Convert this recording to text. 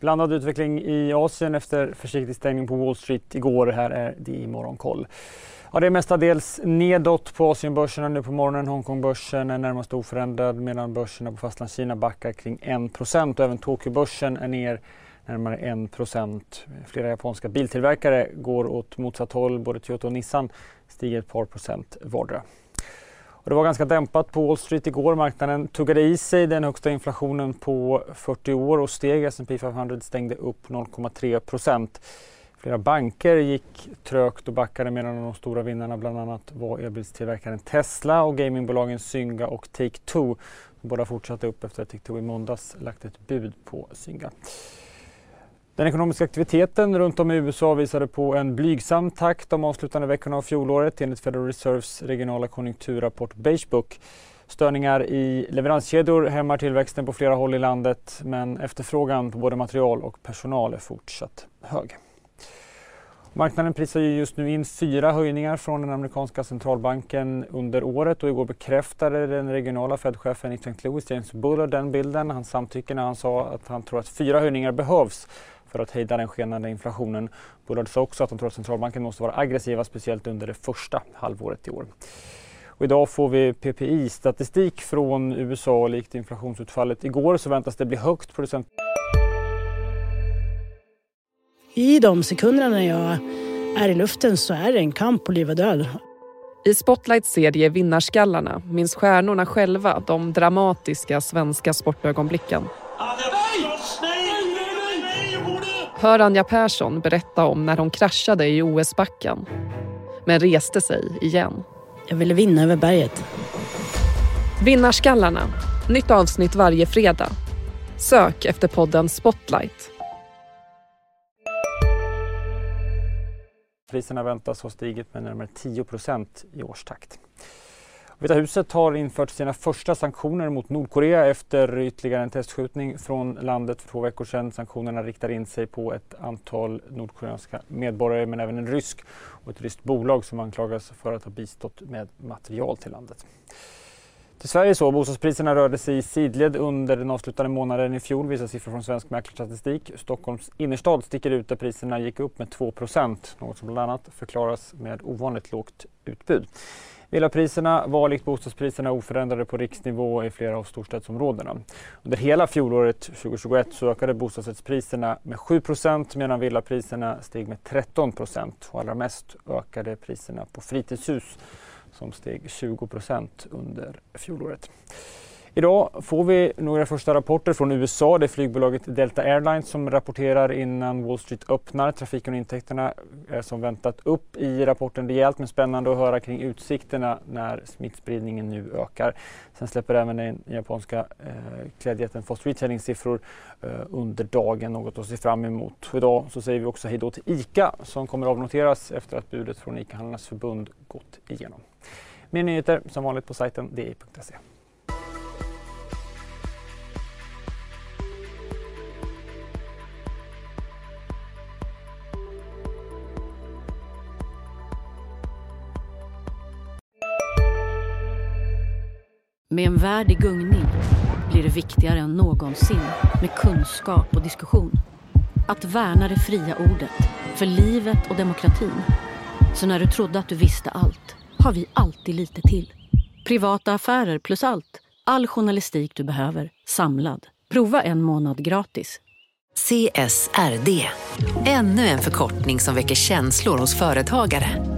Blandad utveckling i Asien efter försiktig stängning på Wall Street igår. Här är det i Morgonkoll. Ja, det är mestadels nedåt på Asienbörserna nu på morgonen. Hongkongbörsen är närmast oförändrad medan börserna på fastlandskina backar kring 1 och även Tokyobörsen är ner närmare 1% Flera japanska biltillverkare går åt motsatt håll. Både Toyota och Nissan stiger ett par procent vardera. Och det var ganska dämpat på Wall Street igår. Marknaden tuggade i sig den högsta inflationen på 40 år och steg. S&P 500 stängde upp 0,3% Flera banker gick trögt och backade medan de stora vinnarna bland annat var elbilstillverkaren Tesla och gamingbolagen Zynga och Take-Two. Båda fortsatte upp efter att Take-Two i måndags lagt ett bud på Zynga. Den ekonomiska aktiviteten runt om i USA visade på en blygsam takt de avslutande veckorna av fjolåret enligt Federal Reserves regionala konjunkturrapport Beigebook. Störningar i leveranskedjor hämmar tillväxten på flera håll i landet men efterfrågan på både material och personal är fortsatt hög. Marknaden prisar just nu in fyra höjningar från den amerikanska centralbanken under året och igår bekräftade den regionala Fed-chefen i St. Louis, James Bullard, den bilden. Han samtycker när han sa att han tror att fyra höjningar behövs för att hejda den skenande inflationen. Bullard sa också att han tror att centralbanken måste vara aggressiva, speciellt under det första halvåret i år. Och idag får vi PPI-statistik från USA. Likt inflationsutfallet igår så väntas det bli högt producent... I de sekunderna när jag är i luften så är det en kamp på liv och död. I Spotlights serie Vinnarskallarna minns stjärnorna själva de dramatiska svenska sportögonblicken. Hör Anja Persson berätta om när hon kraschade i OS-backen men reste sig igen. Jag ville vinna över berget. Vinnarskallarna. Nytt avsnitt varje fredag. Sök efter podden Spotlight. Priserna väntas ha stigit med närmare 10 i årstakt. Vita huset har infört sina första sanktioner mot Nordkorea efter ytterligare en testskjutning från landet för två veckor sedan. Sanktionerna riktar in sig på ett antal nordkoreanska medborgare men även en rysk och ett ryskt bolag som anklagas för att ha bistått med material till landet. Till Sverige så, bostadspriserna rörde sig i sidled under den avslutande månaden i fjol visar siffror från Svensk Mäklarstatistik. Stockholms innerstad sticker ut där priserna gick upp med 2% något som bland annat förklaras med ovanligt lågt utbud. Villapriserna var likt bostadspriserna oförändrade på riksnivå i flera av storstadsområdena. Under hela fjolåret 2021 så ökade bostadsrättspriserna med 7% medan villapriserna steg med 13 och allra mest ökade priserna på fritidshus som steg 20% under fjolåret. Idag får vi några första rapporter från USA. Det är flygbolaget Delta Airlines som rapporterar innan Wall Street öppnar. Trafiken och intäkterna är som väntat upp i rapporten rejält men spännande att höra kring utsikterna när smittspridningen nu ökar. Sen släpper även den japanska eh, klädjätten Fast Retailing siffror eh, under dagen, något att se fram emot. Idag så säger vi också hej då till ICA som kommer avnoteras efter att budet från ICA-handlarnas förbund gått igenom. Mer nyheter som vanligt på sajten di.se. Med en värld i gungning blir det viktigare än någonsin med kunskap och diskussion. Att värna det fria ordet, för livet och demokratin. Så när du trodde att du visste allt, har vi alltid lite till. Privata affärer plus allt. All journalistik du behöver, samlad. Prova en månad gratis. CSRD, ännu en förkortning som väcker känslor hos företagare.